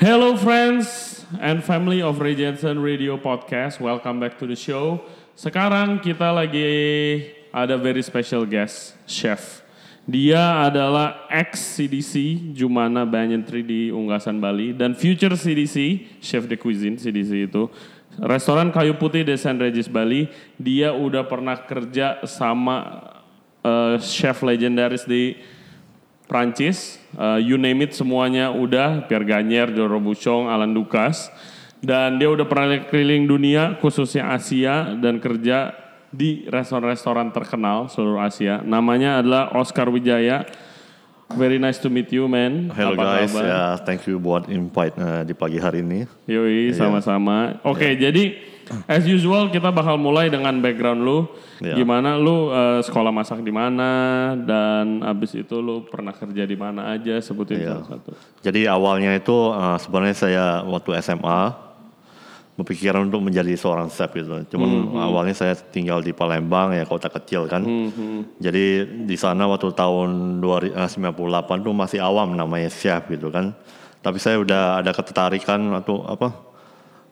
Hello friends and family of Ray Jensen Radio Podcast. Welcome back to the show. Sekarang kita lagi ada very special guest, chef. Dia adalah ex CDC Jumana Banyan Tree di Unggasan Bali dan future CDC, chef de cuisine CDC itu. Restoran Kayu Putih di San Regis Bali. Dia udah pernah kerja sama uh, chef legendaris di Prancis, uh, you name it semuanya udah, Pierre Gagner, Joe Robuchon, Alan Dukas. Dan dia udah pernah keliling dunia, khususnya Asia, dan kerja di restoran-restoran terkenal seluruh Asia. Namanya adalah Oscar Wijaya. Very nice to meet you, man. Hello Apa guys, kabar? ya thank you buat invite uh, di pagi hari ini. Yoi, sama-sama. Oke, jadi as usual kita bakal mulai dengan background lu. Ya. Gimana lu uh, sekolah masak di mana dan abis itu lu pernah kerja di mana aja sebutin Iya. salah satu. Jadi awalnya itu uh, sebenarnya saya waktu SMA berpikiran untuk menjadi seorang chef gitu. Cuman awalnya saya tinggal di Palembang ya kota kecil kan. Jadi di sana waktu tahun 2000 eh, 98 tuh masih awam namanya chef gitu kan. Tapi saya udah ada ketertarikan atau apa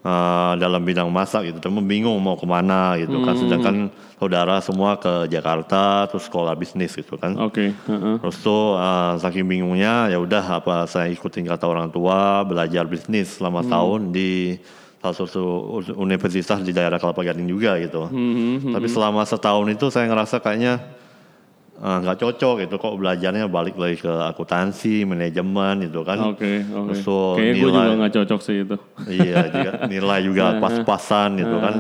eh, dalam bidang masak gitu. Cuma bingung mau ke mana gitu kan. Sedangkan saudara semua ke Jakarta terus sekolah bisnis gitu kan. Oke, heeh. Terus tuh uh, saking bingungnya ya udah apa saya ikutin kata orang tua belajar bisnis selama tahun di salah satu universitas di daerah Kelapa Gading juga gitu. Tapi selama setahun itu saya ngerasa kayaknya uh, nggak cocok gitu kok belajarnya balik lagi ke akuntansi, manajemen gitu kan. Oke, oke. Terus tuh Kayaknya gue juga nggak cocok sih itu. iya juga nilai juga pas-pasan gitu kan.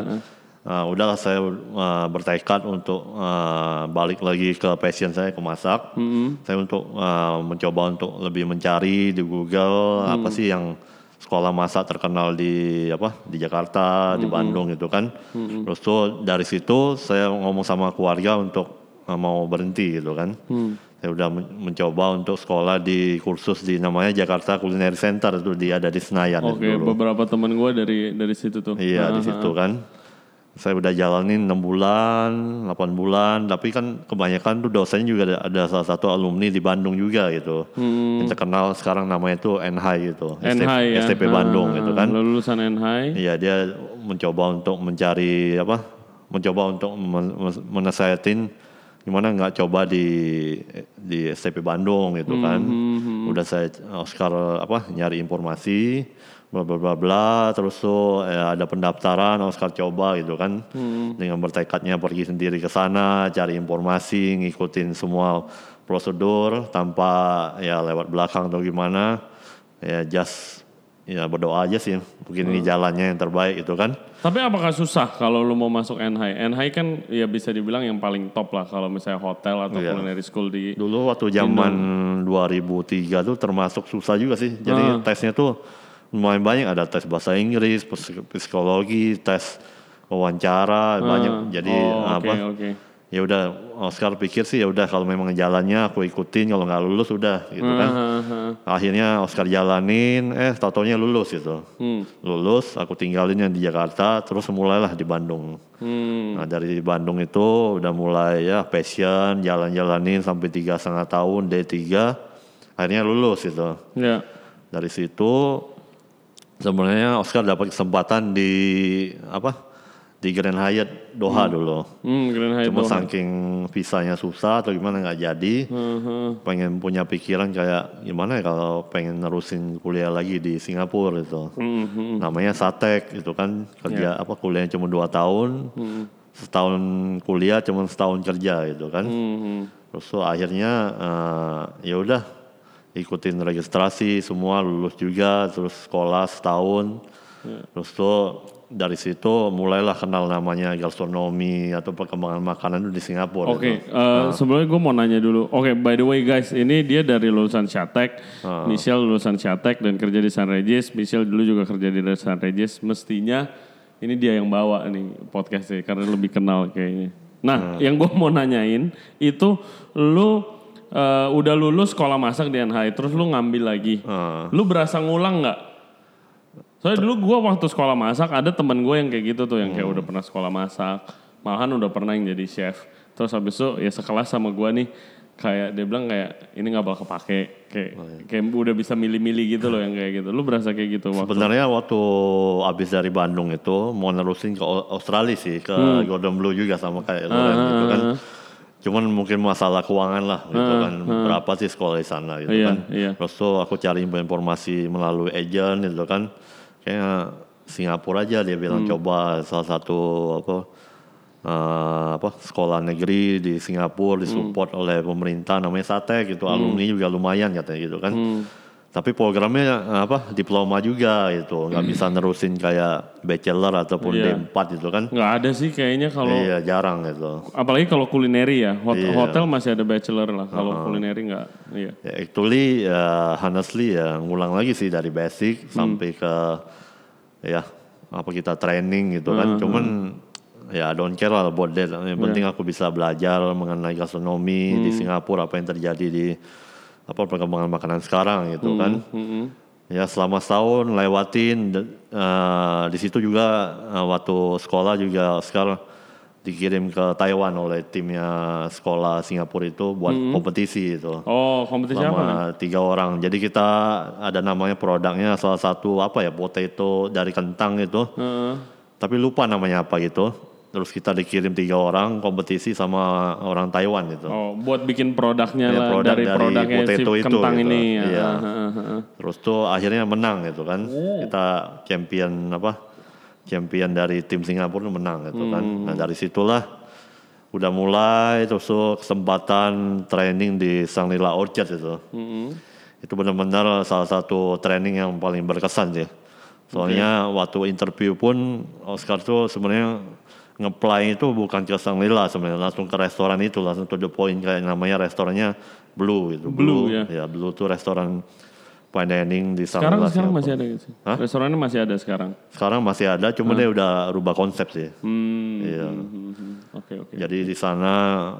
Uh, udahlah saya uh, bertekad untuk uh, balik lagi ke passion saya ke masak. Saya untuk uh, mencoba untuk lebih mencari di Google apa sih yang sekolah masak terkenal di apa di Jakarta, di Bandung gitu kan. Terus tuh dari situ saya ngomong sama keluarga untuk uh, mau berhenti gitu kan. Saya udah men- mencoba untuk sekolah di kursus di namanya Jakarta Culinary Center itu dia ada di Senayan itu Oke, dulu. beberapa temen gue dari dari situ tuh. Iya di Heeh, situ kan. Saya udah jalanin 6 bulan, 8 bulan, tapi kan kebanyakan tuh dosennya juga ada, ada salah satu alumni di Bandung juga gitu. Yang terkenal sekarang namanya itu NHI gitu. NHI ya. STP Bandung Heeh, gitu kan. lu Lulusan NHI. Iya dia mencoba untuk mencari apa? Mencoba untuk men- men- menasehatin gimana nggak coba di di STP Bandung gitu kan. Udah saya Oscar apa nyari informasi bla bla bla bla terus tuh ya, ada pendaftaran Oscar coba gitu kan. Dengan bertekadnya pergi sendiri ke sana cari informasi ngikutin semua prosedur tanpa ya lewat belakang atau gimana. Ya just ya berdoa aja sih mungkin ini jalannya yang terbaik itu kan Tapi apakah susah kalau lu mau masuk NHI? NHI kan ya bisa dibilang yang paling top lah kalau misalnya hotel atau Iya. culinary school di dulu waktu zaman 2003 tuh termasuk susah juga sih jadi tesnya tuh lumayan banyak ada tes bahasa Inggris psik- psikologi tes wawancara banyak jadi Oh, apa oke. Ya udah Oscar pikir sih ya udah kalau memang jalannya aku ikutin kalau nggak lulus udah gitu kan Heeh, akhirnya Oscar jalanin eh tatonya lulus gitu Hmm. lulus aku tinggalin yang di Jakarta terus mulailah di Bandung Hmm. nah dari Bandung itu udah mulai ya passion jalan-jalanin sampai tiga setengah tahun D3 akhirnya lulus gitu Ya. dari situ sebenarnya Oscar dapat kesempatan di apa di Grand Hyatt Doha dulu Hmm, Grand Hyatt cuma Doha. saking visanya susah atau gimana nggak jadi Heeh. pengen punya pikiran kayak gimana ya kalau pengen nerusin kuliah lagi di Singapura gitu. Hmm, hmm. Namanya Satek itu kan kerja apa kuliahnya cuma dua tahun, setahun kuliah cuma setahun kerja gitu kan. Hmm, Terus tuh akhirnya eh, ya udah ikutin registrasi semua lulus juga terus sekolah setahun. Terus tuh dari situ mulailah kenal namanya gastronomi atau perkembangan makanan itu di Singapura. Oke, gitu. eh, sebelumnya gue mau nanya dulu. Oke, by the way guys, ini dia dari lulusan Syatek, Ah. Michelle lulusan Syatek dan kerja di San Regis. Michelle dulu juga kerja di San Regis. Mestinya ini dia yang bawa nih podcastnya karena lebih kenal kayaknya. Nah, yang gue mau nanyain itu lu eh, udah lulus sekolah masak di NHI, terus lu ngambil lagi. Ah. Lu berasa ngulang nggak? Soalnya dulu gue waktu sekolah masak ada teman gue yang kayak gitu tuh yang kayak udah pernah sekolah masak, malahan udah pernah yang jadi chef. Terus habis itu ya sekelas sama gue nih, kayak dia bilang kayak ini nggak bakal kepake kayak Oh, iya. kayak udah bisa milih-milih gitu loh yang kayak gitu. Lu berasa kayak gitu waktu Sebenarnya waktu abis dari Bandung itu mau nerusin ke Au- Australia sih ke Hmm. Golden Blue juga sama kayak lu Ah, kan, gitu kan. Cuman mungkin masalah keuangan lah gitu kan. Berapa sih sekolah di sana gitu Ah, Iya, kan. iya. Terus tuh aku cari informasi melalui agent gitu kan. Kayak Singapura aja dia bilang Hmm. coba salah satu apa eh, apa sekolah negeri di Singapura disupport Hmm. oleh pemerintah namanya Satek gitu. Alumni juga lumayan katanya gitu kan. Hmm. Tapi programnya eh, apa diploma juga gitu, nggak bisa nerusin kayak bachelor ataupun Iya. D4 gitu kan. nggak ada sih kayaknya kalau Iya jarang gitu. apalagi kalau kulineri ya Hot- Iya. hotel masih ada bachelor lah kalau kulineri nggak iya Ya, actually ya honestly ya ngulang lagi sih dari basic sampai ke ya apa kita training gitu kan. Cuman ya don't care lah about that. Yang penting aku bisa belajar mengenai gastronomi di Singapura apa yang terjadi di apa perkembangan makanan sekarang gitu kan. Mm-mm. Ya selama setahun lewatin de- eh, di situ juga eh, waktu sekolah juga sekarang dikirim ke Taiwan oleh timnya sekolah Singapura itu buat kompetisi itu oh kompetisi apa sama tiga orang. Jadi kita ada namanya produknya salah satu apa ya potato dari kentang itu, Heeh. tapi lupa namanya apa gitu. Terus kita dikirim tiga orang kompetisi sama orang Taiwan gitu. oh buat bikin produknya Ya, lah produk dari, dari produknya si itu kentang gitu. ini ya. Iya. Terus tuh akhirnya menang gitu kan. Kita champion apa? Champion dari tim Singapura menang gitu kan. Nah dari situlah udah mulai terus tuh kesempatan training di Sanglila Orchard itu. Mm-mm. Itu benar-benar salah satu training yang paling berkesan sih. Soalnya waktu interview pun Oscar tuh sebenarnya ngeplay itu bukan ke Sanglila sebenarnya langsung ke restoran itu langsung to the point kayak namanya restorannya Blue gitu. Blue, ya. ya Blue tuh restoran fine dining di sekarang Sanglila. sekarang Singapura. masih ada gitu sih Hah? restorannya masih ada sekarang Sekarang masih ada, cuma dia udah rubah konsep sih. hmm Iya. hmm, hmm. oke oke Jadi di sana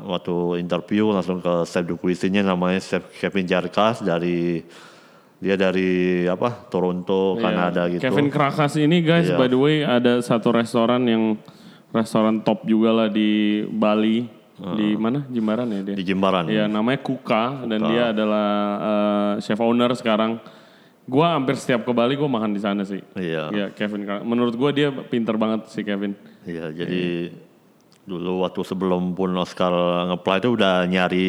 waktu interview langsung ke chef de cuisine namanya chef Kevin Jarkas dari dia dari apa Toronto Iya. Kanada gitu. Kevin Krakas ini guys Iya. by the way ada satu restoran yang restoran top juga lah di Bali di mana Jimbaran ya dia di Jimbaran. Iya namanya Kuka dan dia adalah eh, chef owner sekarang. Gua hampir setiap ke Bali gua makan di sana sih. Iya. Ya Kevin, menurut gua dia pinter banget sih Kevin. Iya, jadi dulu waktu sebelum pun Oscar nge-apply itu udah nyari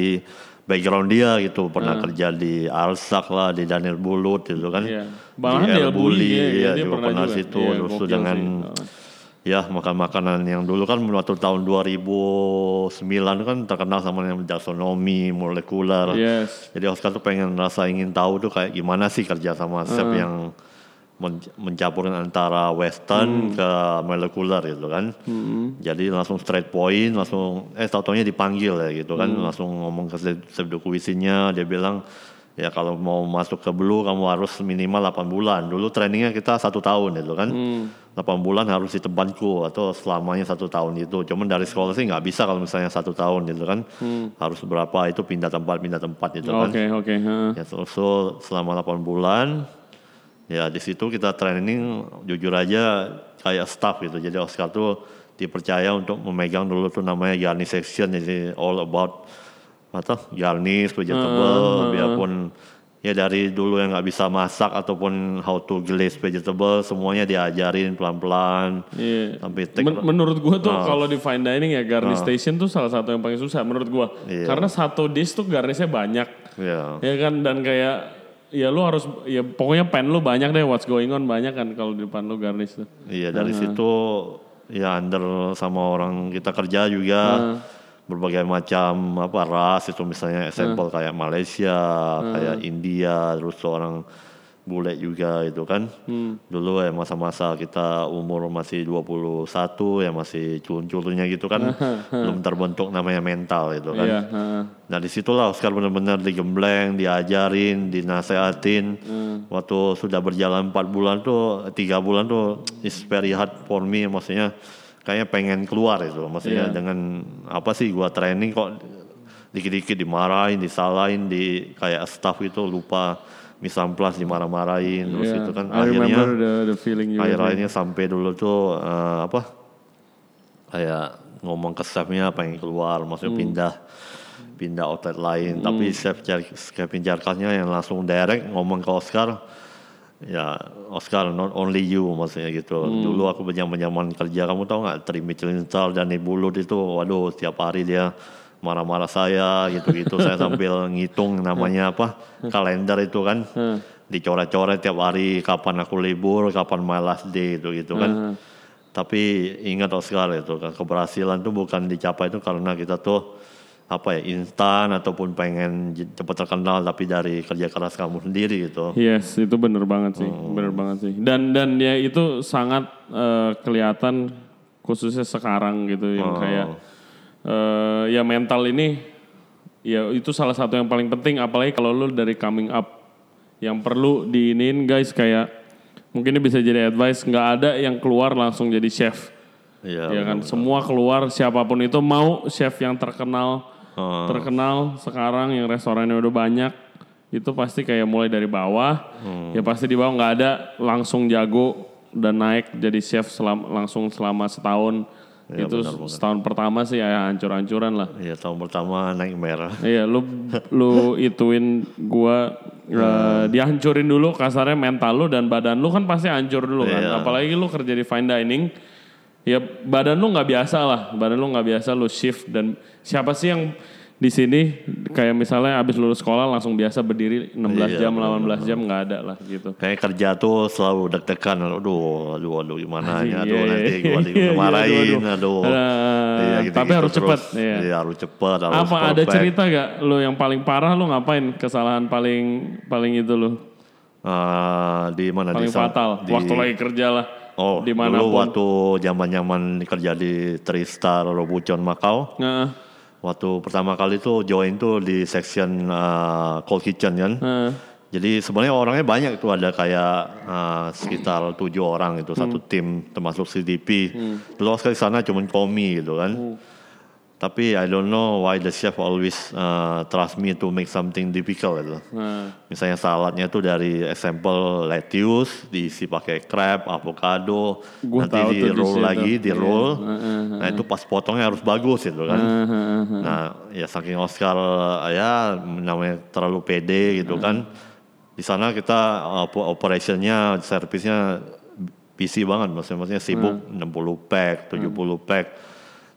background dia gitu, pernah kerja di Alsak lah, di Daniel Bulut gitu kan. Iya. Di Bahkan di El El Bulli, Bulli, iya, iya, dia juga pernah pernah juga. situ, Iya, terus dengan sih. Ya makan makanan yang dulu kan waktu tahun 2009 kan terkenal sama yang gastronomi molekuler. Yes. Jadi Oscar tuh pengen rasa ingin tahu tuh kayak gimana sih kerja sama chef yang men- mencampurkan antara western ke molekuler gitu kan. Jadi langsung straight point, langsung eh tau-taunya dipanggil ya gitu kan, langsung ngomong ke chef cuisine-nya, dia bilang ya kalau mau masuk ke Blue kamu harus minimal 8 bulan. Dulu trainingnya kita satu tahun gitu kan. 8 bulan harus di tempatku atau selamanya satu tahun itu. Cuman dari sekolah sih nggak bisa kalau misalnya satu tahun gitu kan. Harus berapa itu pindah tempat pindah tempat gitu kan. Oke oke. heeh. Ya terus so, selama 8 bulan ya di situ kita training jujur aja kayak staff gitu. Jadi Oscar tuh dipercaya untuk memegang dulu tuh namanya garnish section jadi all about atau garnish vegetable biarpun ya dari dulu yang nggak bisa masak ataupun how to glaze vegetable semuanya diajarin pelan-pelan Iya. sampai take Men- menurut gua tuh kalau di fine dining ya garnish station tuh salah satu yang paling susah menurut gua. Iya. Karena satu dish tuh garnishnya banyak. ya Ya kan dan kayak ya lu harus ya pokoknya pen lu banyak deh what's going on banyak kan kalau di depan lu garnish tuh. Iya dari situ ya under sama orang kita kerja juga berbagai macam apa ras itu misalnya example kayak Malaysia, kayak India, terus seorang bule juga itu kan. Dulu ya masa-masa kita umur masih 21 ya masih culun-culunnya gitu kan belum terbentuk namanya mental gitu kan. Iya, heeh. Nah di situlah Oscar benar-benar digembleng, diajarin, dinasehatin. Waktu sudah berjalan 4 bulan tuh, tiga bulan tuh is very hard for me. Maksudnya kayaknya pengen keluar itu. Maksudnya Iya. dengan apa sih gua training kok dikit-dikit dimarahin, disalahin, di kayak staff itu lupa misamplas dimarah-marahin terus Iya. itu kan I akhirnya the, the feeling sih. akhir-akhirnya sampai dulu tuh eh, apa kayak ngomong ke staffnya pengen keluar maksudnya Hmm. pindah pindah outlet lain. Tapi chef Kevin Jarkasnya yang langsung direct ngomong ke Oscar, ya Oscar not only you maksudnya gitu. Dulu aku zaman-zaman kerja kamu tahu nggak? Tri Michelin Star dan Bulut itu, waduh tiap hari dia marah-marah saya gitu-gitu. Saya sambil ngitung namanya apa kalender itu kan. Dicoret-coret tiap hari kapan aku libur kapan my last day itu gitu kan tapi ingat Oscar itu kan keberhasilan tuh bukan dicapai itu karena kita tuh apa ya instan ataupun pengen cepat terkenal tapi dari kerja keras kamu sendiri gitu. Yes, itu bener banget sih, bener banget sih. Dan dan ya itu sangat eh, kelihatan khususnya sekarang gitu yang kayak eh, ya mental ini ya itu salah satu yang paling penting apalagi kalau lu dari coming up yang perlu diinin guys kayak mungkin ini bisa jadi advice nggak ada yang keluar langsung jadi chef Iya. ya kan semua keluar siapa pun itu mau chef yang terkenal Oh. terkenal sekarang yang restorannya udah banyak itu pasti kayak mulai dari bawah Hmm. ya pasti di bawah nggak ada langsung jago dan naik jadi chef selam- langsung selama setahun Iya, itu setahun pertama sih ya hancur-hancuran lah Iya tahun pertama naik merah. iya lu lu ituin gua eh, dihancurin dulu kasarnya mental lu dan badan lu kan pasti hancur dulu kan Iya. apalagi lu kerja di fine dining ya badan lu nggak biasa lah. Badan lu nggak biasa lu shift. Dan siapa sih yang di sini kayak misalnya abis lulus sekolah langsung biasa berdiri 16 Iya, jam 18 jam nggak ada lah gitu. Kayak kerja tuh selalu deg-degan, aduh, aduh, aduh gimana ya, aduh Iya, nanti iya, gua iya, iya, dimarahin, aduh, aduh. aduh. Iya, Eh, tapi harus terus. cepet, iya. Iya harus cepet, harus apa ada perfect. cerita gak lu yang paling parah lu ngapain? Kesalahan paling paling itu lu? Eh, di mana? Paling di fatal di- waktu lagi kerja lah Oh, di dulu waktu zaman-zaman kerja di Tristar Robuchon Macau, Heeh. waktu pertama kali tuh join tuh di section eh, cold kitchen kan. Heeh. Jadi sebenarnya orangnya banyak itu ada kayak eh, sekitar tujuh orang itu satu tim termasuk CDP. Dulu sekali sana cuma komi gitu kan. Tapi I don't know why the chef always uh, trust me to make something difficult gitu. Nah, Misalnya saladnya tuh dari example lettuce diisi pakai crab, avocado, Gua nanti di tuh di roll situ. lagi, di Iya. roll. Nah itu pas potongnya harus bagus gitu kan. Nah ya saking Oscar ya namanya terlalu pede gitu kan. Di sana kita op- operationnya, servisnya busy banget maksudnya, maksudnya sibuk 60 pack, 70 pack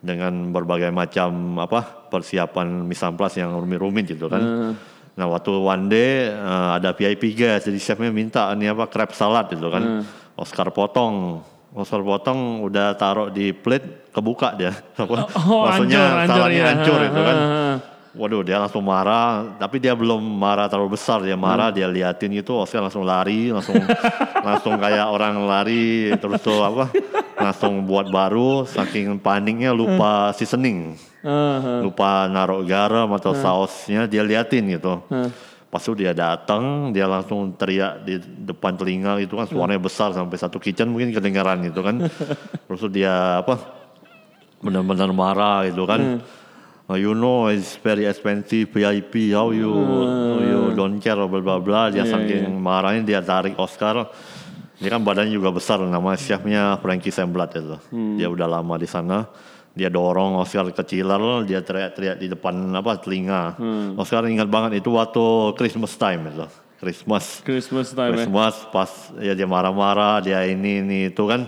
dengan berbagai macam apa persiapan misamplas yang rumit-rumit gitu kan. Nah waktu one day eh, ada VIP guys, jadi chefnya minta ini apa crab salad gitu kan. Oscar potong, Oscar potong udah taruh di plate kebuka dia. Oh, Maksudnya hancur, hancur, saladnya iya. hancur itu kan. Waduh dia langsung marah, tapi dia belum marah terlalu besar, dia marah, dia liatin gitu, Oscar langsung lari, langsung langsung kayak orang lari, terus tuh apa, langsung buat baru, saking paniknya lupa seasoning, Heeh. lupa naruh garam atau sausnya, dia liatin gitu. Pas itu dia datang, dia langsung teriak di depan telinga itu kan suaranya besar sampai satu kitchen mungkin kedengaran gitu kan. Terus dia apa, benar-benar marah gitu kan. Uh, you know it's very expensive VIP how you how you don't care bla bla bla dia Iya, saking marahnya dia tarik Oscar. Dia kan badannya juga besar nama chefnya Frankie Semblat itu. Dia udah lama di sana. Dia dorong Oscar ke chiller dia teriak-teriak di depan apa telinga. Oscar ingat banget itu waktu Christmas time itu. Christmas. Christmas time ya. Christmas pas ya dia marah-marah dia ini ini itu kan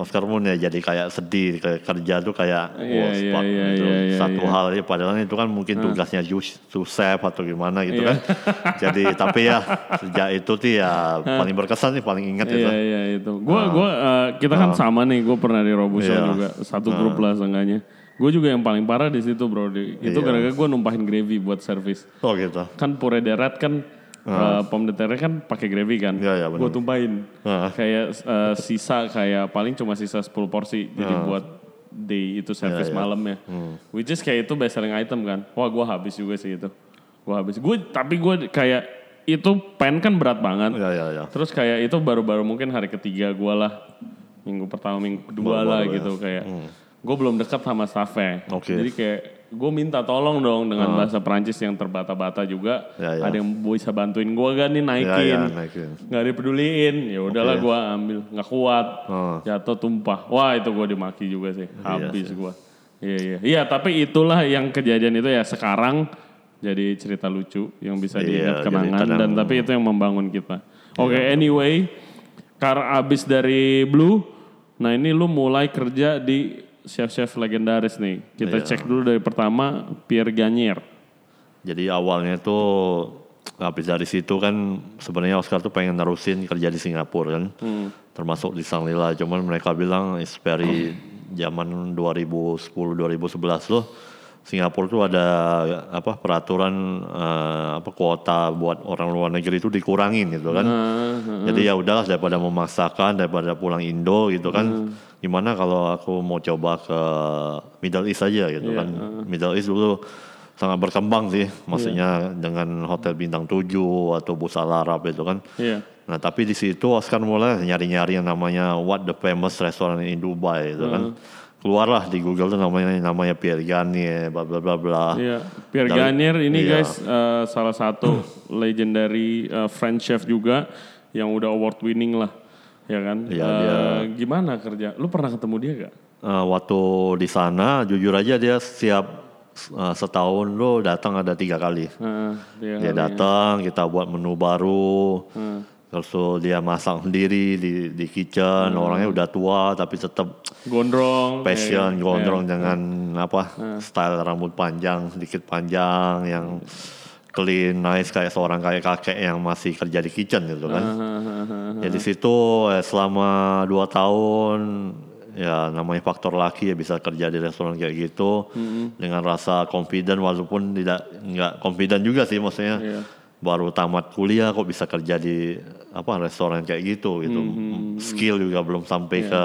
Oscar pun ya jadi kayak sedih kayak kerja tuh kayak Iya, wah, iya, spak iya, gitu. iya, iya, satu iya. hal ya padahal itu kan mungkin tugasnya jus chef atau gimana gitu Iya. kan jadi tapi ya sejak itu tuh ya paling berkesan sih paling ingat itu Iya iya itu. Gua gua eh, kita kan sama nih. Gue pernah di Robusto Iya. juga satu grup lah seenggaknya. Gue juga yang paling parah di situ bro. Di- Itu gara-gara gue numpahin gravy buat servis. oh gitu Kan pure deret kan eh, pom de terre kan pakai gravy kan. Iya, iya, benar. gue tumpahin. Ah. Kayak eh, sisa kayak paling cuma sisa 10 porsi. Jadi buat day itu Iya, iya. malamnya. Hmm. Which is kayak itu best selling item kan. Wah gue habis juga sih itu. Gue habis. Gue tapi gue kayak itu pen kan berat banget. ya ya ya Terus kayak itu baru-baru mungkin hari ketiga gue lah. Minggu pertama, minggu kedua lah Baru-baru ya. gitu kayak. Gue belum dekat sama staffnya. Oke. Jadi kayak gue minta tolong dong dengan bahasa Perancis yang terbata-bata juga. Ya, ya. Ada yang bisa bantuin gue gak nih ya naikin. ya naikin Nggak dipeduliin. Ya udahlah Oke. gue ambil. Nggak kuat. Oh. Jatuh tumpah. Wah itu gue dimaki juga sih. Iya Habis gue. Iya iya. Iya, tapi itulah yang kejadian itu ya sekarang jadi cerita lucu yang bisa Iya, diingat kenangan kadang- dan tapi itu yang membangun kita. Oke, anyway, karena abis dari Blue, nah ini lu mulai kerja di chef-chef legendaris nih. Kita Iya. cek dulu dari pertama Pierre Gagnier. Jadi awalnya tuh habis dari situ kan sebenarnya Oscar tuh pengen nerusin kerja di Singapura kan. Termasuk di Sanglila. Cuman mereka bilang it's very zaman 2010-2011 loh. Singapura tuh ada apa peraturan eh, apa kuota buat orang luar negeri itu dikurangin gitu kan. Jadi ya udahlah daripada memaksakan daripada pulang Indo gitu kan. Gimana kalau aku mau coba ke Middle East aja gitu kan. Middle East dulu sangat berkembang sih. Maksudnya dengan hotel bintang 7 atau bus Al Arab itu kan. Iya. Nah tapi di situ Oscar mulai nyari-nyari yang namanya what the famous restaurant in Dubai itu kan. Keluarlah di Google tuh namanya namanya Pierre Garnier bla bla bla bla. Iya, Pierre Dari- Garnier ini iya. guys eh, salah satu legendary eh, French chef juga yang udah award winning lah, ya kan? Iya, Eh, dia- Gimana kerja? Lu pernah ketemu dia gak? Eh, waktu di sana jujur aja dia siap eh, setahun lo datang ada tiga kali. Heeh, dia Dia datang kita buat menu baru. Terus dia masak sendiri di di kitchen. Orangnya udah tua tapi tetap gondrong, passion ya, ya. gondrong dengan apa style rambut panjang sedikit panjang yang clean nice kayak seorang kayak kakek yang masih kerja di kitchen gitu kan. Ya di situ eh, selama dua tahun ya namanya faktor laki ya bisa kerja di restoran kayak gitu dengan rasa confident walaupun tidak nggak confident juga sih maksudnya Iya. Baru tamat kuliah kok bisa kerja di apa restoran kayak gitu gitu. Skill juga belum sampai ke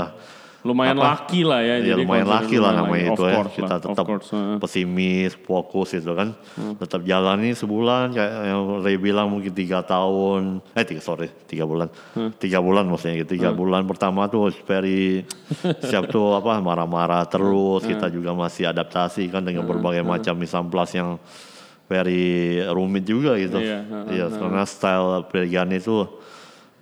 Lumayan laki lah ya. ya jadi lumayan laki lah namanya itu ya. kita lah, tetap course, heeh. pesimis fokus gitu kan. Tetap jalani sebulan kayak yang Ray bilang mungkin tiga tahun. Eh tiga sorry tiga bulan. Tiga bulan maksudnya gitu. Tiga bulan pertama tuh very siap tuh apa marah-marah terus. Kita juga masih adaptasi kan dengan berbagai macam misam plus yang very rumit juga gitu Iya, heeh, iya karena style Belgian itu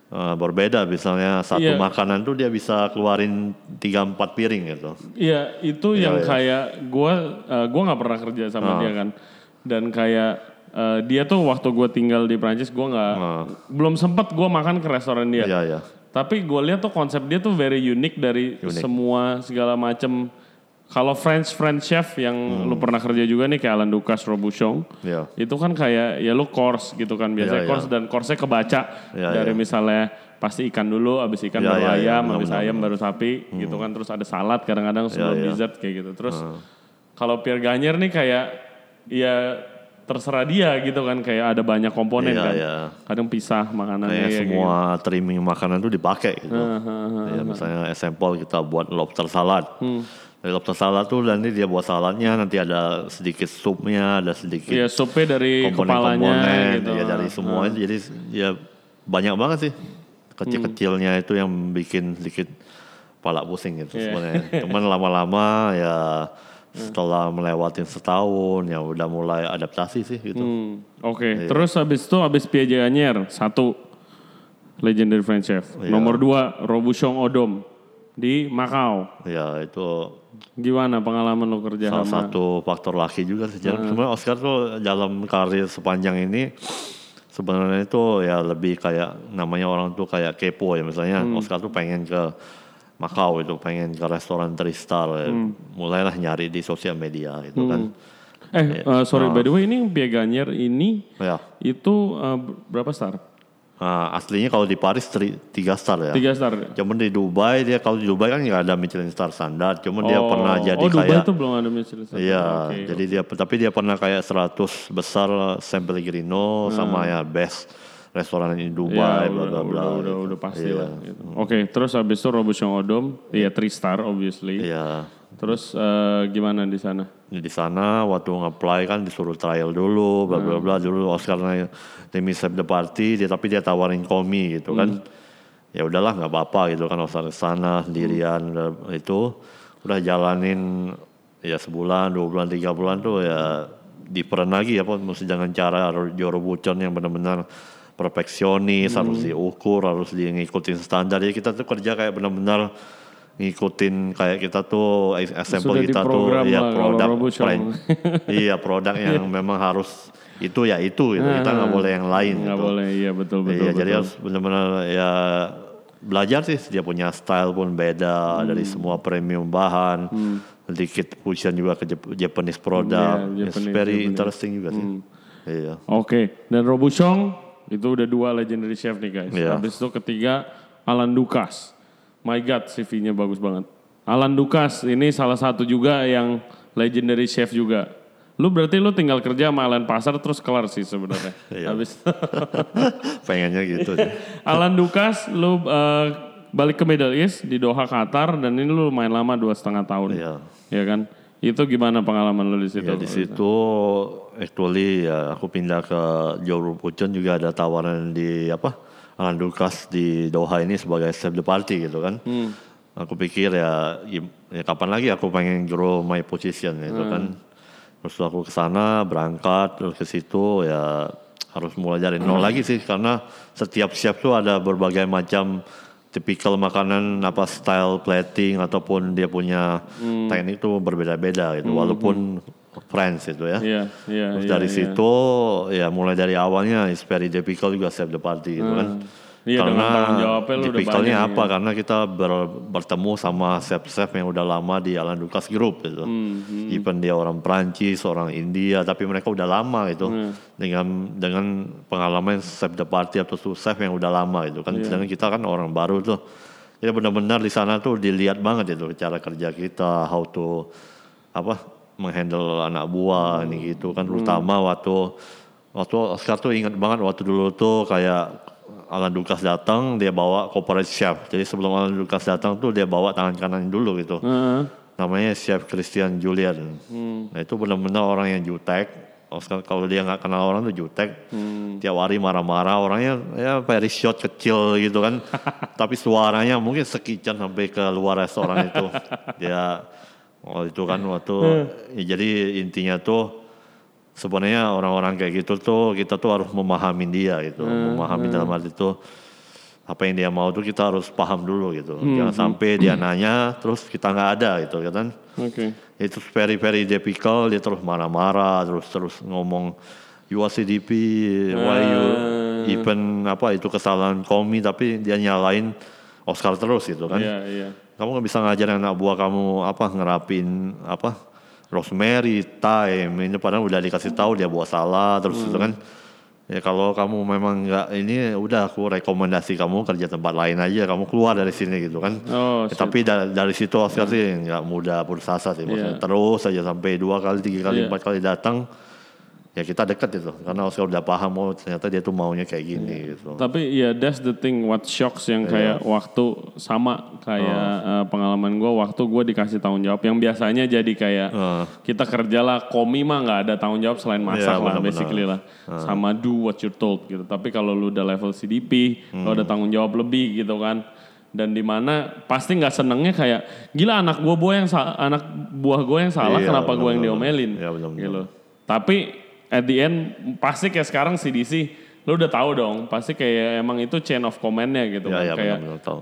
eh, berbeda misalnya satu Iya. makanan tuh dia bisa keluarin tiga empat piring gitu Iya, itu Iya, yang iya. kayak gua eh, gua nggak pernah kerja sama Ah. dia kan. Dan kayak eh, dia tuh waktu gua tinggal di Prancis gua nggak Ah. belum sempet gua makan ke restoran dia. Iya ya. Tapi gue lihat tuh konsep dia tuh very unique dari Unik. semua segala macam. Kalau French French chef yang lu pernah kerja juga nih kayak Alan Dukas, Robuchon, Hmm. Iya. itu kan kayak ya lu course gitu kan biasanya Iya, course dan course-nya kebaca Iya, dari iya. misalnya pasti ikan dulu, abis ikan Iya, baru iya, iya, ayam, benar, abis benar, ayam baru sapi gitu kan terus ada salad kadang-kadang sebelum Iya, iya. dessert kayak gitu. Terus kalau Pierre Gagnier nih kayak ya terserah dia gitu kan kayak ada banyak komponen Iya, kan. iya. Kadang pisah makanannya Kayak ya, semua trimming makanan tuh dipakai gitu. ya, misalnya example kita buat lobster salad. Hmm. Lobster salad tuh nanti dia buat saladnya nanti ada sedikit supnya, ada sedikit Iya, supnya dari kepalanya komponen-komponen gitu. ya dari semua jadi ya banyak banget sih kecil-kecilnya itu yang bikin sedikit pala pusing gitu Iya. sebenarnya. Cuman lama-lama ya setelah melewatin setahun ya udah mulai adaptasi sih gitu. Hmm, Oke, Iya. terus habis itu habis Piaget Gagnier satu legendary French chef. Iya. Nomor dua Robuchon Odom di Macau. Ya itu Gimana pengalaman lo kerja salah sama? satu faktor laki juga sih. Jangan- Sebenarnya Oscar tuh dalam karir sepanjang ini sebenarnya itu ya lebih kayak namanya orang tuh kayak kepo ya misalnya Oscar tuh pengen ke Macau itu pengen ke restoran Tristar ya. mulailah nyari di sosial media gitu kan Eh, eh, sorry by the way ini Piaget Gagnier ini ya itu eh, berapa star? Nah, aslinya kalau di Paris tri- tiga star ya Tiga star. cuman di Dubai dia kalau di Dubai kan nggak ada Michelin star standar cuman dia Oh, pernah jadi oh, Dubai kayak itu belum ada Michelin star. Iya, Oke. jadi dia tapi dia pernah kayak 100 besar San Pellegrino sama ya best restoran di Hmm. Iya, Dubai bla udah, bla bla. udah, udah, gitu. udah pasti Iya. lah. gitu. Oke, terus habis itu Robuchon Odom, ya three star obviously. Iya. Terus eh, gimana di sana? Di sana waktu nge-apply kan disuruh trial dulu, bla bla Hmm. bla dulu Oscar naik demi save the party, dia tapi dia tawarin komi gitu kan. Hmm. Ya udahlah nggak apa-apa gitu kan Oscar sana sendirian udah- itu udah jalanin ya sebulan, dua bulan, tiga bulan tuh ya different lagi ya, mesti dengan cara Joro Bucon yang benar-benar perfeksionis, harus Hmm. diukur, harus di ngikutin standar. Jadi kita tuh kerja kayak benar-benar ngikutin kayak kita tuh Sudah kita tuh ya produk brand. iya produk yang memang harus itu ya itu gitu. kita nggak boleh yang lain Nggak gitu. boleh, iya betul betul. Iya, betul. jadi harus benar-benar ya belajar sih dia punya style pun beda Hmm. dari semua premium bahan. Sedikit fusion juga ke Jap- Japanese product. It's Japanese, very Japanese. interesting juga sih. Hmm. Iya. Oke, dan Robuchon itu udah dua legendary chef nih guys. Iya. Habis itu ketiga Alan Dukas. My God, CV-nya bagus banget. Alan Dukas ini salah satu juga yang legendary chef juga. Lu berarti lu tinggal kerja sama Alan Pasar terus kelar sih sebenarnya. Iya. Habis Pengennya gitu. Alan Dukas, lu eh, balik ke Middle East di Doha Qatar dan ini lu main lama dua setengah tahun. Iya. Ya kan? Itu gimana pengalaman lu di situ? Ya di situ actually ya aku pindah ke Johor Pucun juga ada tawaran di apa Alan Dukas di Doha ini sebagai chef de party gitu kan. Aku pikir ya, gim- ya kapan lagi aku pengen grow my position gitu kan. Terus aku ke sana berangkat terus ke situ ya harus mulai dari nol lagi sih. Karena setiap chef tuh ada berbagai macam tipikal makanan apa style plating ataupun dia punya teknik tuh berbeda-beda gitu. Walaupun French itu ya. Iya, iya, Terus iya, dari iya. situ ya mulai dari awalnya is very difficult juga save the party gitu kan. Iya, jawabnya lu udah difficultnya apa? Karena kita ber- bertemu sama chef-chef yang udah lama di Alan Dukas Group gitu. Hmm, Even dia orang Prancis, orang India, tapi mereka udah lama gitu. Hmm. Dengan dengan pengalaman chef the party atau chef yang udah lama gitu kan. Iya. Sedangkan kita kan orang baru tuh. Jadi benar-benar di sana tuh dilihat banget itu cara kerja kita, how to apa menghandle anak buah ini gitu kan. Terutama waktu waktu Oscar tuh ingat banget waktu dulu tuh kayak Alan Dukas datang dia bawa corporate chef. Jadi sebelum Alan Dukas datang tuh dia bawa tangan kanan dulu gitu. Heeh. namanya chef Christian Julian. Nah itu benar-benar orang yang jutek. Oscar kalau dia nggak kenal orang tuh jutek. Tiap hari marah-marah orangnya ya very short kecil gitu kan. Tapi suaranya mungkin sekican sampai ke luar restoran itu. Dia oh itu kan waktu ya jadi intinya tuh sebenarnya orang-orang kayak gitu tuh kita tuh harus memahami dia gitu. Memahami dalam arti itu apa yang dia mau tuh kita harus paham dulu gitu. Jangan sampai dia nanya terus kita nggak ada gitu kan? Oke. itu very very difficult dia terus marah-marah terus terus ngomong you are CDP why you even apa itu kesalahan komi tapi dia nyalain Oscar terus gitu kan Iya, iya. kamu nggak bisa ngajarin anak buah kamu apa ngerapin apa rosemary thyme ini padahal udah dikasih tahu dia buat salah terus itu kan ya kalau kamu memang nggak ini udah aku rekomendasi kamu kerja tempat lain aja kamu keluar dari sini gitu kan Oh, Ya, tapi da- dari situ Oscar sih nggak mudah putus asa sih maksudnya Iya. terus saja sampai dua kali tiga kali Iya. empat kali datang ya kita dekat itu. Karena Oscar udah paham oh ternyata dia tuh maunya kayak gini Iya. gitu. Tapi ya that's the thing what shocks yang kayak waktu sama kayak eh, pengalaman gue waktu gue dikasih tanggung jawab yang biasanya jadi kayak Eh. kita kerja lah komi mah nggak ada tanggung jawab selain masak Iya, lah basically lah. Sama do what you're told gitu. Tapi kalau lu udah level CDP lu ada tanggung jawab lebih gitu kan. Dan di mana pasti nggak senengnya kayak gila anak gua buah yang anak buah gue yang salah Iya, kenapa gue yang diomelin? Iya, benar-benar. gitu. Tapi at the end pasti kayak sekarang CDC lu udah tahu dong pasti kayak emang itu chain of command-nya gitu ya kan ya kayak benar-benar tahu.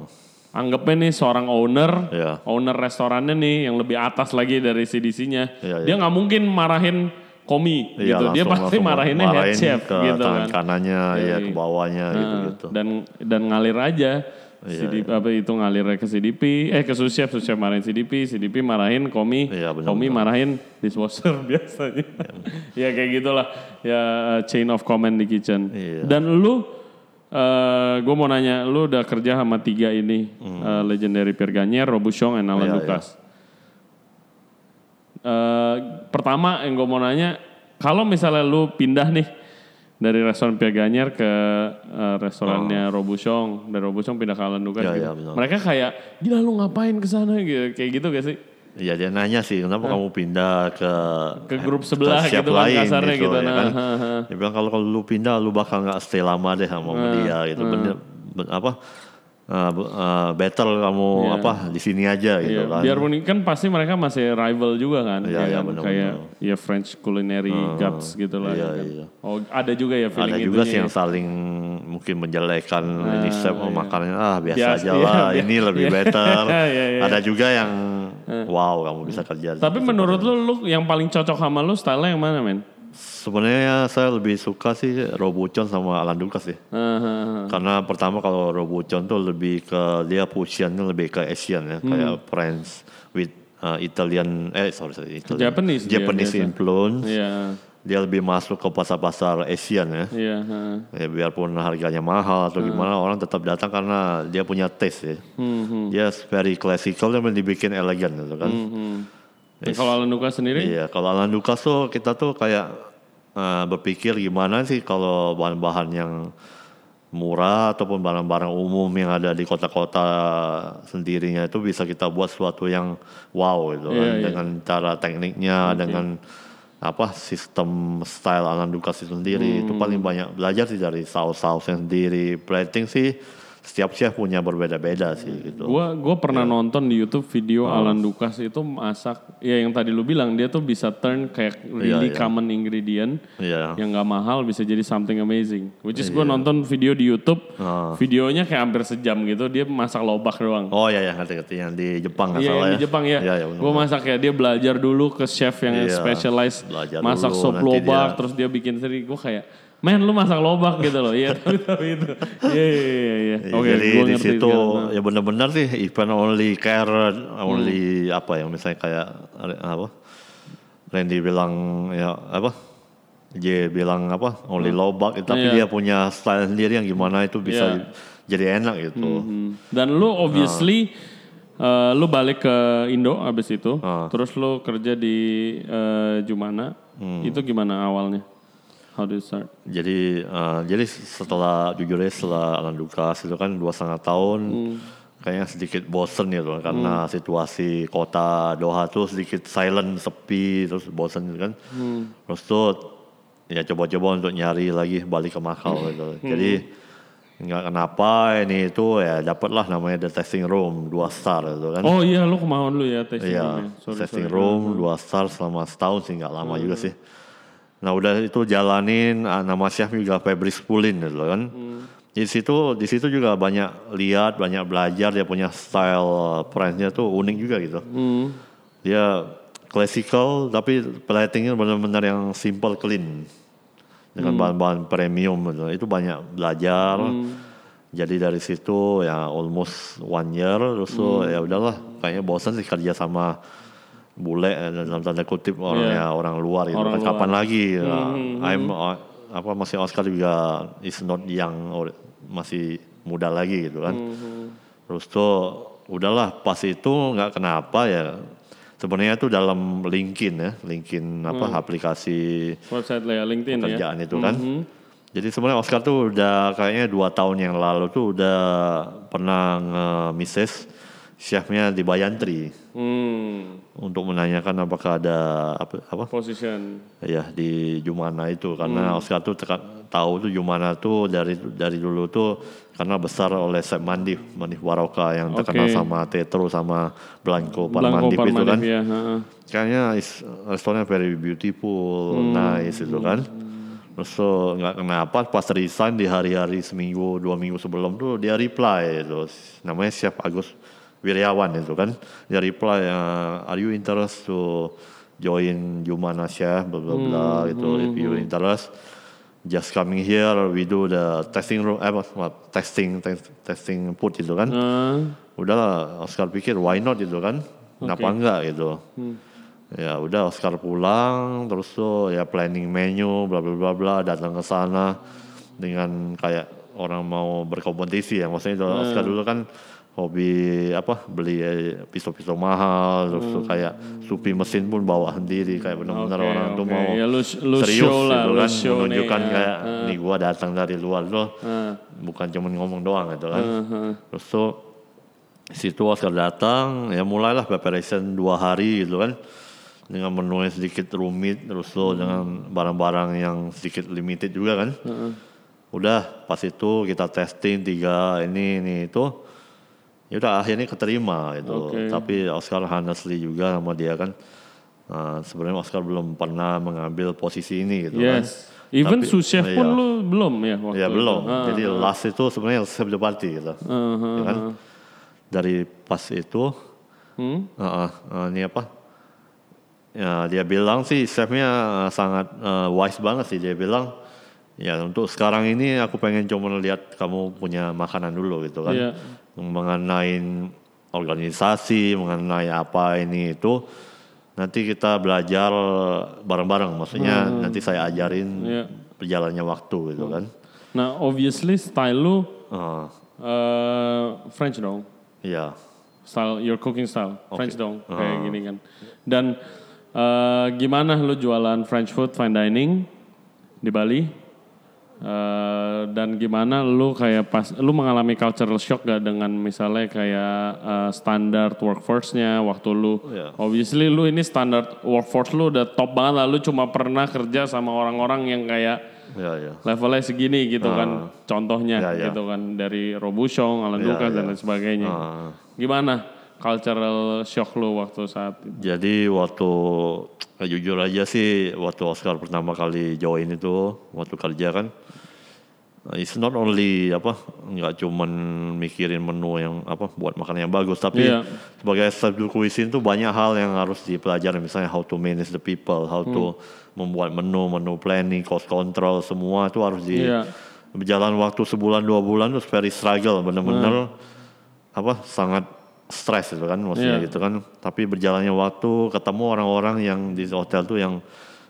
anggapnya nih seorang owner Iya. owner restorannya nih yang lebih atas lagi dari CDC-nya Iya, dia nggak mungkin marahin komi Iya, gitu dia langsung- pasti langsung marahinnya head marahin chef ke gitu tangan kan. kanannya ya Iya, ke bawahnya gitu Nah, gitu dan dan ngalir aja Iya, CDP apa itu ngalir ke CDP eh ke sous chef marahin CDP CDP marahin komi. Iya, benar, komi marahin dishwasher biasanya. Ya kayak gitulah. Ya uh, chain of command di kitchen. Iya. dan lu gue mau nanya lu udah kerja sama tiga ini uh, legendary Pierre Gagner, Robuchon, and Alan Hmm. Iya, Lucas. Eh, pertama yang gue mau nanya kalau misalnya lu pindah nih dari restoran Pierre Gagner ke eh, restorannya Robuchon dari Robuchon pindah ke Alan Lucas Oh. Iya, gitu. benar. mereka kayak gila lu ngapain ke sana gitu kayak gitu gak sih Iya dia nanya sih kenapa kamu pindah ke Ke grup sebelah chef gitu kan, kasarnya gitu, ya nah, kan. ha, ha. Dia bilang kalau kalau lu pindah lu bakal nggak stay lama deh sama dia gitu. Bener, ben- apa uh, uh, better kamu Iya. apa di sini aja gitu Iya, kan. biarpun kan pasti mereka masih rival juga kan, Iya, ya iya, kan? benar, kayak ya French culinary guts gitu lah. iya, ya kan? iya. Oh ada juga ya feeling Ada juga itunya sih ya? yang saling mungkin menjelekan ini chef oh, iya. makannya ah biasa Biasa, aja iya, lah iya. ini lebih Iya. better Iya, iya. ada juga yang wow kamu bisa kerja Tapi menurut lu, lu yang paling cocok sama lu style yang mana men? Sebenarnya saya lebih suka sih Robuchon sama Alan Dukas sih ah. karena pertama kalau Robuchon tuh lebih ke dia fusionnya lebih ke Asian ya kayak Hmm. French with uh, Italian eh sorry sorry Italian. Japanese dia Japanese biasa. influence Iya, dia lebih masuk ke pasar-pasar Asian ya iya. ah. Ya, biarpun harganya mahal atau gimana orang tetap datang karena dia punya taste ya. Hmm, hmm, Dia very classical dan dibikin elegan gitu kan. hmm. Nah, Kalau Alan Dukas sendiri? Iya, kalau Alan Dukas tuh kita tuh kayak eh, berpikir gimana sih kalau bahan-bahan yang murah ataupun barang-barang umum yang ada di kota-kota sendirinya itu bisa kita buat sesuatu yang wow gitu kan Iya, iya. dengan cara tekniknya dengan apa sistem style Alan itu sendiri itu Hmm. paling banyak belajar sih dari saus-sausnya sendiri plating sih setiap chef punya berbeda-beda sih gitu Gua gua pernah Iya. nonton di YouTube video Oh. Alan Dukas itu masak ya yang tadi lu bilang dia tuh bisa turn kayak really iya. common ingredient Iya. yang nggak mahal bisa jadi something amazing. Which is gua nonton video di YouTube, Ah. videonya kayak hampir sejam gitu dia masak lobak doang. Oh iya ya ngerti-ngerti yang di Jepang nggak Iya salah yang ya. di Jepang ya. Iya, iya, benar. gue masak ya dia belajar dulu ke chef yang Iya, specialize belajar masak dulu, sop lobak dia- terus dia bikin sendiri. Gue kayak, men lu masak lobak gitu loh. Iya tapi tapi itu. Iya iya iya. iya. Iya, Oke, jadi di situ sekarang. ya benar-benar sih event only carrot, only Hmm. apa ya misalnya kayak apa? Randy bilang ya apa? J bilang apa? Only lobak, tapi Iya. dia punya style sendiri yang gimana itu bisa Iya. jadi enak gitu. Hmm. Dan lu obviously eh, lu balik ke Indo abis itu, Ah. terus lu kerja di eh, Jumana. Hmm. Itu gimana awalnya? How do you start? Jadi eh, jadi setelah jujur aja setelah Alan Dukas itu kan dua setengah tahun Hmm. kayaknya sedikit bosen gitu karena situasi kota Doha tuh sedikit silent sepi terus bosen gitu kan. Hmm. Terus tuh ya coba-coba untuk nyari lagi balik ke Makau gitu. Hmm. Jadi nggak kenapa ini itu ya dapatlah namanya the testing room dua star gitu kan. Oh iya lu kemauan lu ya testing Iya, roomnya. Sorry, testing sorry. room dua star selama setahun sih nggak lama juga Hmm. sih. Nah udah itu jalanin ah, nama chef juga Febri Spulin gitu kan. Hmm. Di situ di situ juga banyak lihat, banyak belajar dia punya style French-nya tuh unik juga gitu. Hmm. Dia classical tapi platingnya benar-benar yang simple clean dengan bahan-bahan premium gitu. Itu banyak belajar. Jadi dari situ ya almost one year terus tuh ya udahlah kayaknya bosan sih kerja sama bule eh, dalam tanda kutip orang ya orang luar gitu. Orang kan luar. kapan lagi ya, I'm uh, apa masih Oscar juga is not young or masih muda lagi gitu kan. Terus tuh udahlah pas itu nggak kenapa ya. Sebenarnya tuh dalam LinkedIn ya LinkedIn apa aplikasi Website lah ya LinkedIn ya. kerjaan itu kan. Jadi sebenarnya Oscar tuh udah kayaknya dua tahun yang lalu tuh udah pernah nge-misses chefnya di Bayantri Hmm. untuk menanyakan apakah ada apa, apa Position. ya di Jumana itu Hmm. karena Oscar tuh teka- tahu tuh Jumana tuh dari dari dulu tuh karena besar oleh Chef Mandif Mandif Waroka yang terkenal sama Tetro sama Blanco Blanco Parmandif itu kan ya. kayaknya is, restorannya very beautiful, nice itu kan. Terus so, nggak kenapa pas resign di hari-hari seminggu dua minggu sebelum tuh dia reply itu namanya Chef Agus Wiryawan itu kan. Dia reply uh, are you interested to join Jumana Chef bla bla bla gitu. if you interest just coming here we do the testing room eh apa, testing tes- testing food itu kan. Eh, udahlah Oscar pikir why not? Gitu kan. Kenapa Oke. enggak? Gitu. Ya udah Oscar pulang terus tuh ya planning menu bla bla bla bla datang ke sana dengan kayak orang mau berkompetisi ya. Maksudnya itu Oscar dulu kan hobi apa beli eh, pisau-pisau mahal terus tuh kayak supi mesin pun bawa sendiri kayak benar-benar Oke, orang tuh oke. mau Ya, lu- lu serius show lah, gitu lu kan show nih, menunjukkan ya. kayak nih gua datang dari luar loh eh, bukan cuma ngomong doang gitu kan eh, eh. Terus tuh situ Oscar datang, ya mulailah preparation dua hari gitu kan. Dengan menu yang sedikit rumit, terus tuh dengan barang-barang yang sedikit limited juga kan. Udah pas itu kita testing tiga ini ini itu. Ya udah akhirnya keterima gitu. Oke. Tapi Oscar honestly juga sama dia kan. Nah, sebenarnya Oscar belum pernah mengambil posisi ini gitu kan. Yes. Even Tapi- sous chef pun iya. lu belum ya waktu Ya itu? belum. Ah, Jadi last itu sebenarnya chef de party gitu. ah, ah, Ya kan? Dari pas itu, hmm? uh, uh, uh, ini apa? Ya dia bilang sih chefnya uh, sangat uh, wise banget sih dia bilang. Ya untuk sekarang ini aku pengen cuma lihat kamu punya makanan dulu gitu kan. Iya. Mengenai organisasi, mengenai apa ini itu. Nanti kita belajar bareng-bareng. Maksudnya nanti saya ajarin Iya. berjalannya waktu gitu kan. Nah, obviously style lu Uh, eh, French dong. Iya. Style your cooking style French dong kayak gini kan. Dan eh, gimana lu jualan French food fine dining di Bali? Eh, dan gimana lu kayak pas lu mengalami cultural shock gak dengan misalnya kayak eh, standar workforce-nya waktu lu Iya. obviously lu ini standar workforce lu udah top banget lah lu cuma pernah kerja sama orang-orang yang kayak Ya, ya. levelnya segini gitu kan contohnya Ya, ya. gitu kan dari Robuchon, Alan Ya, Lucas dan ya. lain sebagainya. Ah. Gimana cultural shock lu waktu saat itu? Jadi waktu eh, jujur aja sih waktu Oscar pertama kali join itu waktu kerja kan it's not only apa nggak cuman mikirin menu yang apa buat makanan yang bagus tapi Iya. sebagai chef de cuisine tuh banyak hal yang harus dipelajari misalnya how to manage the people, how to Hmm. membuat menu, menu planning, cost control semua itu harus di Iya. berjalan waktu sebulan dua bulan tuh very struggle bener-bener Hmm. apa sangat stres itu kan maksudnya Iya. gitu kan tapi berjalannya waktu ketemu orang-orang yang di hotel tuh yang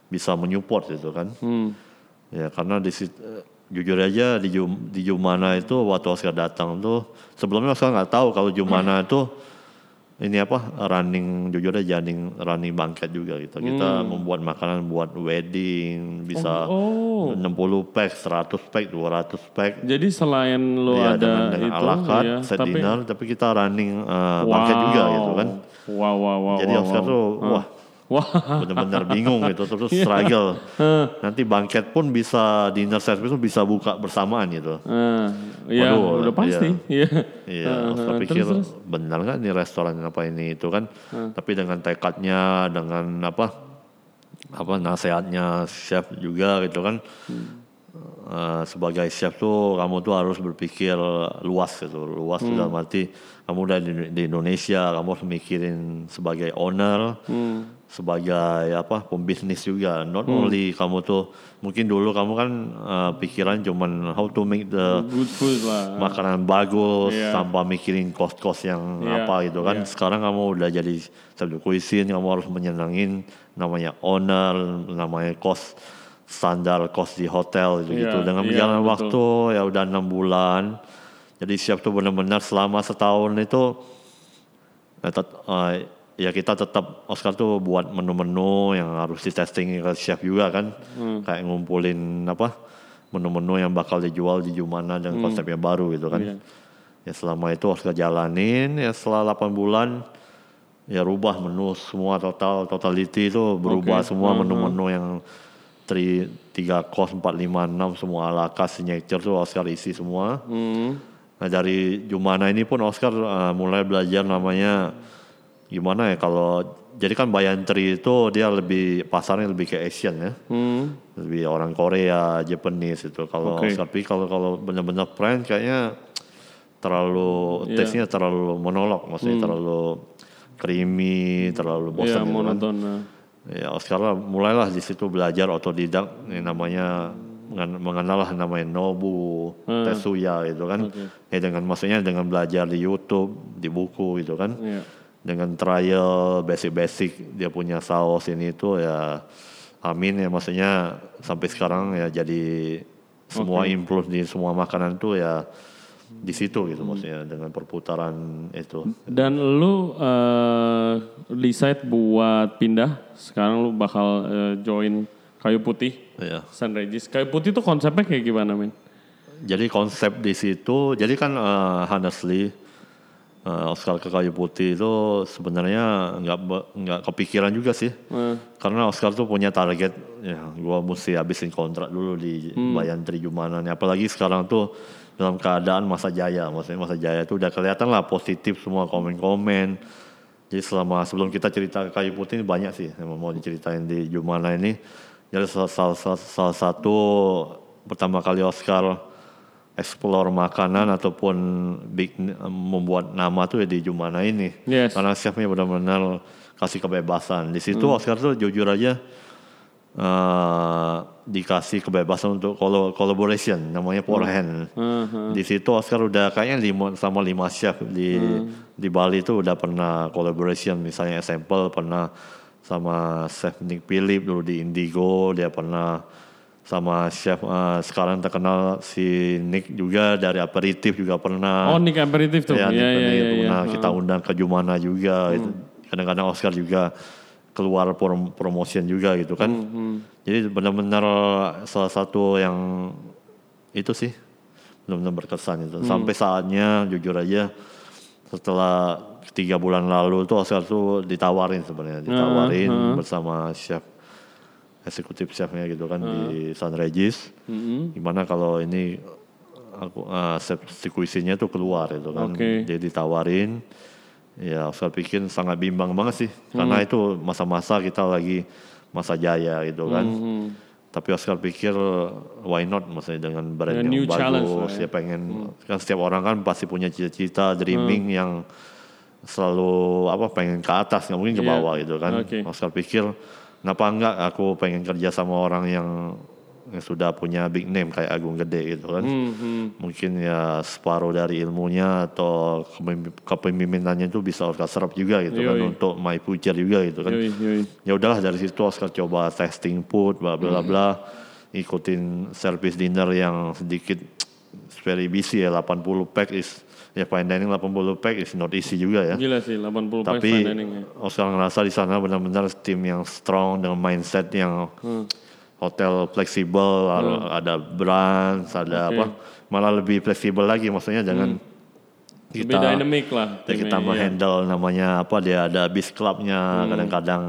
bisa menyupport gitu kan Hmm. ya karena di eh, jujur aja di Jum- di Jumana itu waktu Oscar datang tuh sebelumnya Oscar nggak tahu kalau Jumana itu ini apa running jujur aja running running banket juga gitu kita membuat makanan buat wedding bisa Oh. 60 pack 100 pack 200 pack Jadi selain lu Iya, ada dengan, dengan itu, ala carte, iya, set tapi dinner, tapi kita running uh, banket juga gitu kan. Wow, wow, wow. Jadi wow, Oscar wow. tuh, Ah. wah Wah, benar-benar bingung gitu, terus struggle. Nanti banket pun bisa dinner service pun bisa buka bersamaan gitu. Ah, ya Waduh, udah pasti. Iya. Iya, Oscar ah, pikir terus, terus. benar nggak nih restoran apa ini itu kan. Tapi dengan tekadnya, dengan apa apa nasihatnya chef juga gitu kan. Eh, sebagai chef tuh kamu tuh harus berpikir luas gitu, luas tuh dalam arti kamu udah di, di Indonesia, kamu harus mikirin sebagai owner, sebagai apa pembisnis juga. Not only kamu tuh mungkin dulu kamu kan eh, pikiran cuman how to make the Good food lah. makanan bagus Iya. tanpa mikirin kos-kos yang Iya, apa gitu kan. iya. Sekarang kamu udah jadi de cuisine, kamu harus menyenangin namanya owner, namanya kos standar kos di hotel gitu. Iya, Dengan iya, berjalan betul. waktu ya udah enam bulan. Jadi chef tuh benar-benar selama setahun itu eh, ya kita tetap Oscar tuh buat menu-menu yang harus di testing ke chef juga kan. Hmm. Kayak ngumpulin apa menu-menu yang bakal dijual di Jumana dan konsepnya baru gitu kan. Hmm. Iya. Ya selama itu Oscar jalanin ya setelah 8 bulan ya rubah menu semua total totality itu berubah Oke, semua uh-huh. menu-menu yang tri, tiga kos 4, 5, 6 semua ala khas signature tuh Oscar isi semua. Hmm. Nah dari Jumana ini pun Oscar uh, mulai belajar namanya gimana ya kalau jadi kan Bayantri itu dia lebih pasarnya lebih ke Asian ya, Hmm. lebih orang Korea, Japanese itu. Kalau. Oscar tapi kalau kalau benar-benar French kayaknya terlalu Iya. taste-nya terlalu monolog, maksudnya terlalu creamy, terlalu Iya, bosan gitu kan. monoton. nah. Ya Oscar lah mulailah di situ belajar otodidak yang namanya mengen- mengenal lah namanya Nobu, Hmm. Tetsuya gitu kan. Ya dengan maksudnya dengan belajar di YouTube, di buku gitu kan. Iya. Dengan trial basic-basic dia punya saus ini itu ya amin ya maksudnya sampai sekarang ya jadi semua improve di semua makanan tuh ya di situ gitu maksudnya dengan perputaran itu. Dan lu eh, decide buat pindah. Sekarang lu bakal eh, join Kayu Putih, Ya. San Regis. Kayu Putih tuh konsepnya kayak gimana, men? Jadi konsep di situ, jadi kan uh, honestly uh, Oscar ke kayu putih itu sebenarnya nggak nggak kepikiran juga sih, Eh, karena Oscar tuh punya target, ya gua mesti habisin kontrak dulu di Bayantri Jumana nih. Apalagi sekarang tuh dalam keadaan masa jaya, maksudnya masa jaya itu udah kelihatan lah positif semua komen-komen. Jadi selama sebelum kita cerita ke kayu putih ini banyak sih yang mau diceritain di Jumana ini. Jadi salah, salah, salah, salah satu pertama kali Oscar explore makanan ataupun big, membuat nama tuh ya di Jumana ini. Yes. Karena chefnya benar-benar kasih kebebasan. Di situ Hmm. Oscar tuh jujur aja eh, dikasih kebebasan untuk collaboration namanya pour hand. Uh-huh. Di situ Oscar udah kayaknya lima, sama lima chef di Hmm. di Bali itu udah pernah collaboration misalnya example pernah sama chef Nick Philip dulu di Indigo dia pernah sama chef eh, sekarang terkenal si Nick juga dari aperitif juga pernah. Oh, Nick Aperitif tuh. ya, Philip iya, iya. pernah. Kita undang ke Jumana juga itu. kadang-kadang Oscar juga keluar prom- promotion juga gitu kan. Jadi benar-benar salah satu yang itu sih benar-benar berkesan itu sampai saatnya jujur aja setelah tiga bulan lalu tuh Oscar tuh ditawarin sebenarnya. Ditawarin bersama chef eksekutif chefnya gitu kan di San Regis Mm-mm. gimana kalau ini aku uh, sekuisinya tuh keluar itu kan Oke. jadi ditawarin ya saya pikir sangat bimbang banget sih karena itu masa-masa kita lagi masa jaya gitu kan Hmm. tapi Oscar pikir why not maksudnya dengan brand yang new challenge lah bagus ya. ya pengen kan setiap orang kan pasti punya cita-cita dreaming yang selalu apa pengen ke atas nggak mungkin ke Iya. bawah gitu kan Oke. Oscar pikir kenapa enggak? Aku pengen kerja sama orang yang, yang sudah punya big name kayak Agung Gede gitu kan. Hmm, hmm. mungkin ya separuh dari ilmunya atau kepemim- kepemimpinannya itu bisa Oscar serap juga gitu kan Yoi. untuk my future juga gitu kan. Ya udahlah dari situ Oscar coba testing food bla bla bla. Ikutin service dinner yang sedikit very busy ya 80 pack is ya fine dining 80 pack is not easy juga ya Gila sih 80 pack tapi fine dining ya. Oscar ngerasa di sana benar-benar tim yang strong dengan mindset yang Hmm. hotel fleksibel ada branch ada Oke. apa malah lebih fleksibel lagi maksudnya jangan Lebih kita dynamic lah. ya kita iya. menghandle namanya apa dia ada bis clubnya Hmm. kadang-kadang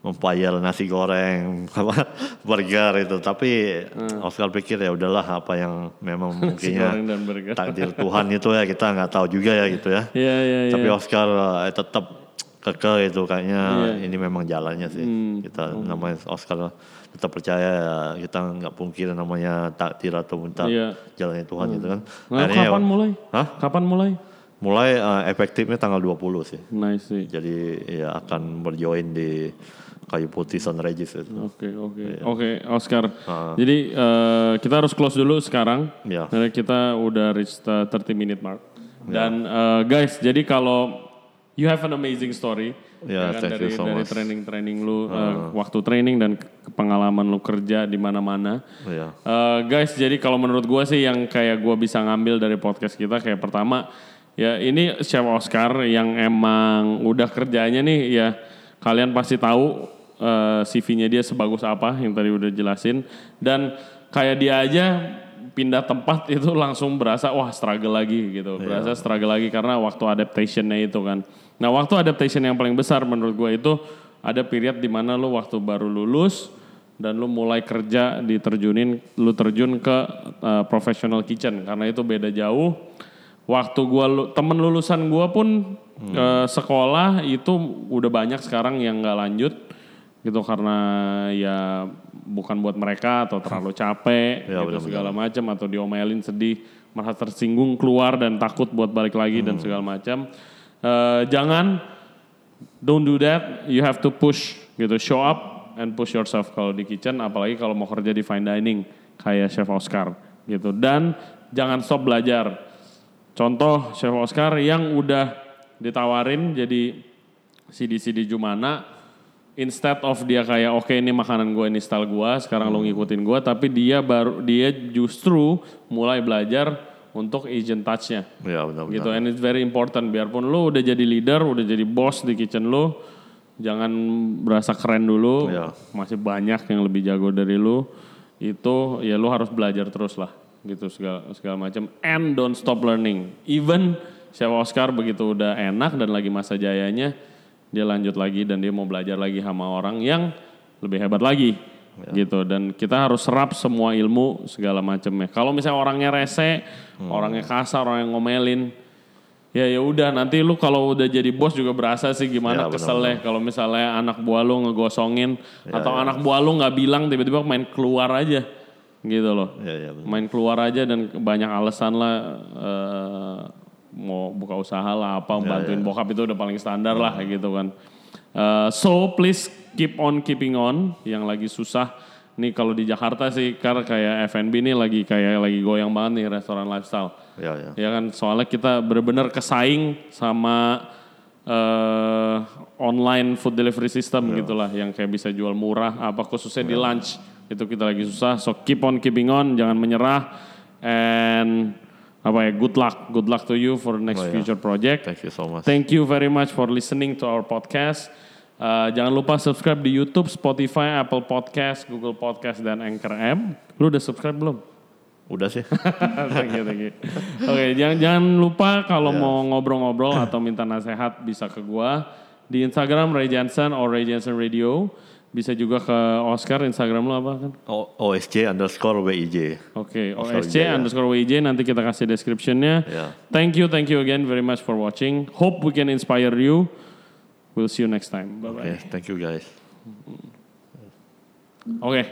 membayar nasi goreng apa burger itu tapi Oscar pikir ya udahlah apa yang memang Hmm. Mungkinnya takdir Tuhan itu ya kita nggak tahu juga ya gitu ya Iya, iya, iya. tapi Oscar eh, tetap keke itu kayaknya Iya. ini memang jalannya sih Hmm. kita namanya Oscar tetap percaya ya kita nggak pungkir namanya takdir atau minta Iya. jalannya Tuhan gitu kan Nah, Akhirnya ya, kapan mulai? Hah? Kapan mulai? mulai eh, efektifnya tanggal 20 sih Nice sih. jadi ya akan berjoin di kayu putih Sun Regis itu Oke oke Iya. oke Oscar. Jadi eh, kita harus close dulu sekarang. Ya. Karena kita udah reach the 30 minute mark. Ya. Dan eh, guys, jadi kalau you have an amazing story Ya, kan, dari so dari much. training training lu, eh, waktu training dan pengalaman lu kerja di mana-mana. ya Eh, guys, jadi kalau menurut gua sih yang kayak gua bisa ngambil dari podcast kita kayak pertama ya ini Chef Oscar yang emang udah kerjanya nih ya kalian pasti tahu eh, CV-nya dia sebagus apa yang tadi udah jelasin. Dan kayak dia aja pindah tempat itu langsung berasa wah struggle lagi gitu. Berasa struggle lagi karena waktu adaptationnya itu kan. Nah waktu adaptation yang paling besar menurut gue itu ada period di mana lu waktu baru lulus dan lu mulai kerja diterjunin lu terjun ke uh, professional kitchen karena itu beda jauh. Waktu gua lu, temen lulusan gua pun uh, sekolah itu udah banyak sekarang yang nggak lanjut gitu karena ya bukan buat mereka atau terlalu capek Ya, gitu benar-benar. segala macam atau diomelin sedih merasa tersinggung keluar dan takut buat balik lagi dan segala macam Eh, jangan don't do that. You have to push gitu, show up and push yourself kalau di kitchen, apalagi kalau mau kerja di fine dining kayak Chef Oscar gitu. Dan jangan stop belajar. Contoh Chef Oscar yang udah ditawarin jadi CDC di Jumana, instead of dia kayak oke ini makanan gue ini style gue, sekarang lo ngikutin gue, tapi dia baru dia justru mulai belajar untuk agent touch-nya. Ya gitu and it's very important. Biarpun lu udah jadi leader udah jadi bos di kitchen lu jangan berasa keren dulu. Iya. masih banyak yang lebih jago dari lu. Itu ya lu harus belajar terus lah gitu segala segala macam. And don't stop learning. Even Chef Oscar begitu udah enak dan lagi masa jayanya dia lanjut lagi dan dia mau belajar lagi sama orang yang lebih hebat lagi gitu. Dan kita harus serap semua ilmu segala macamnya. Kalau misalnya orangnya rese orangnya kasar orang yang ngomelin Ya ya udah. Nanti lu kalau udah jadi bos juga berasa sih gimana Ya, keselnya. kalau misalnya anak buah lu ngegosongin atau anak buah lu nggak bilang tiba-tiba main keluar aja gitu loh. Ya, ya, main keluar aja dan banyak alasan lah eh, mau buka usaha lah apa bantuin bokap itu udah paling standar lah gitu kan. Eh, so please keep on keeping on yang lagi susah nih kalau di Jakarta sih karena kayak F&B nih lagi kayak lagi goyang banget nih restoran lifestyle. Ya, ya. Ya kan soalnya kita benar-benar kesaing sama eh, online food delivery system gitulah yang kayak bisa jual murah apa khususnya di lunch itu kita lagi susah so keep on keeping on jangan menyerah and apa ya good luck good luck to you for next Oh, ya. future project Thank you so much. Thank you very much for listening to our podcast. Uh, jangan lupa subscribe di YouTube, Spotify, Apple Podcast, Google Podcast, dan Anchor M. Lu udah subscribe belum? Udah sih. thank you, thank you. Oke, jangan jangan lupa kalau mau ngobrol-ngobrol atau minta nasihat bisa ke gua di Instagram Ray Jensen or Ray Jensen Radio. Bisa juga ke Oscar Instagram lu apa kan? O- OSC underscore WIJ. Oke, Oscar OSC Wijaya. underscore WJ nanti kita kasih descriptionnya. Ya. Thank you, thank you again very much for watching. Hope we can inspire you. We'll see you next time. Bye bye. Oke, thank you guys. Oke,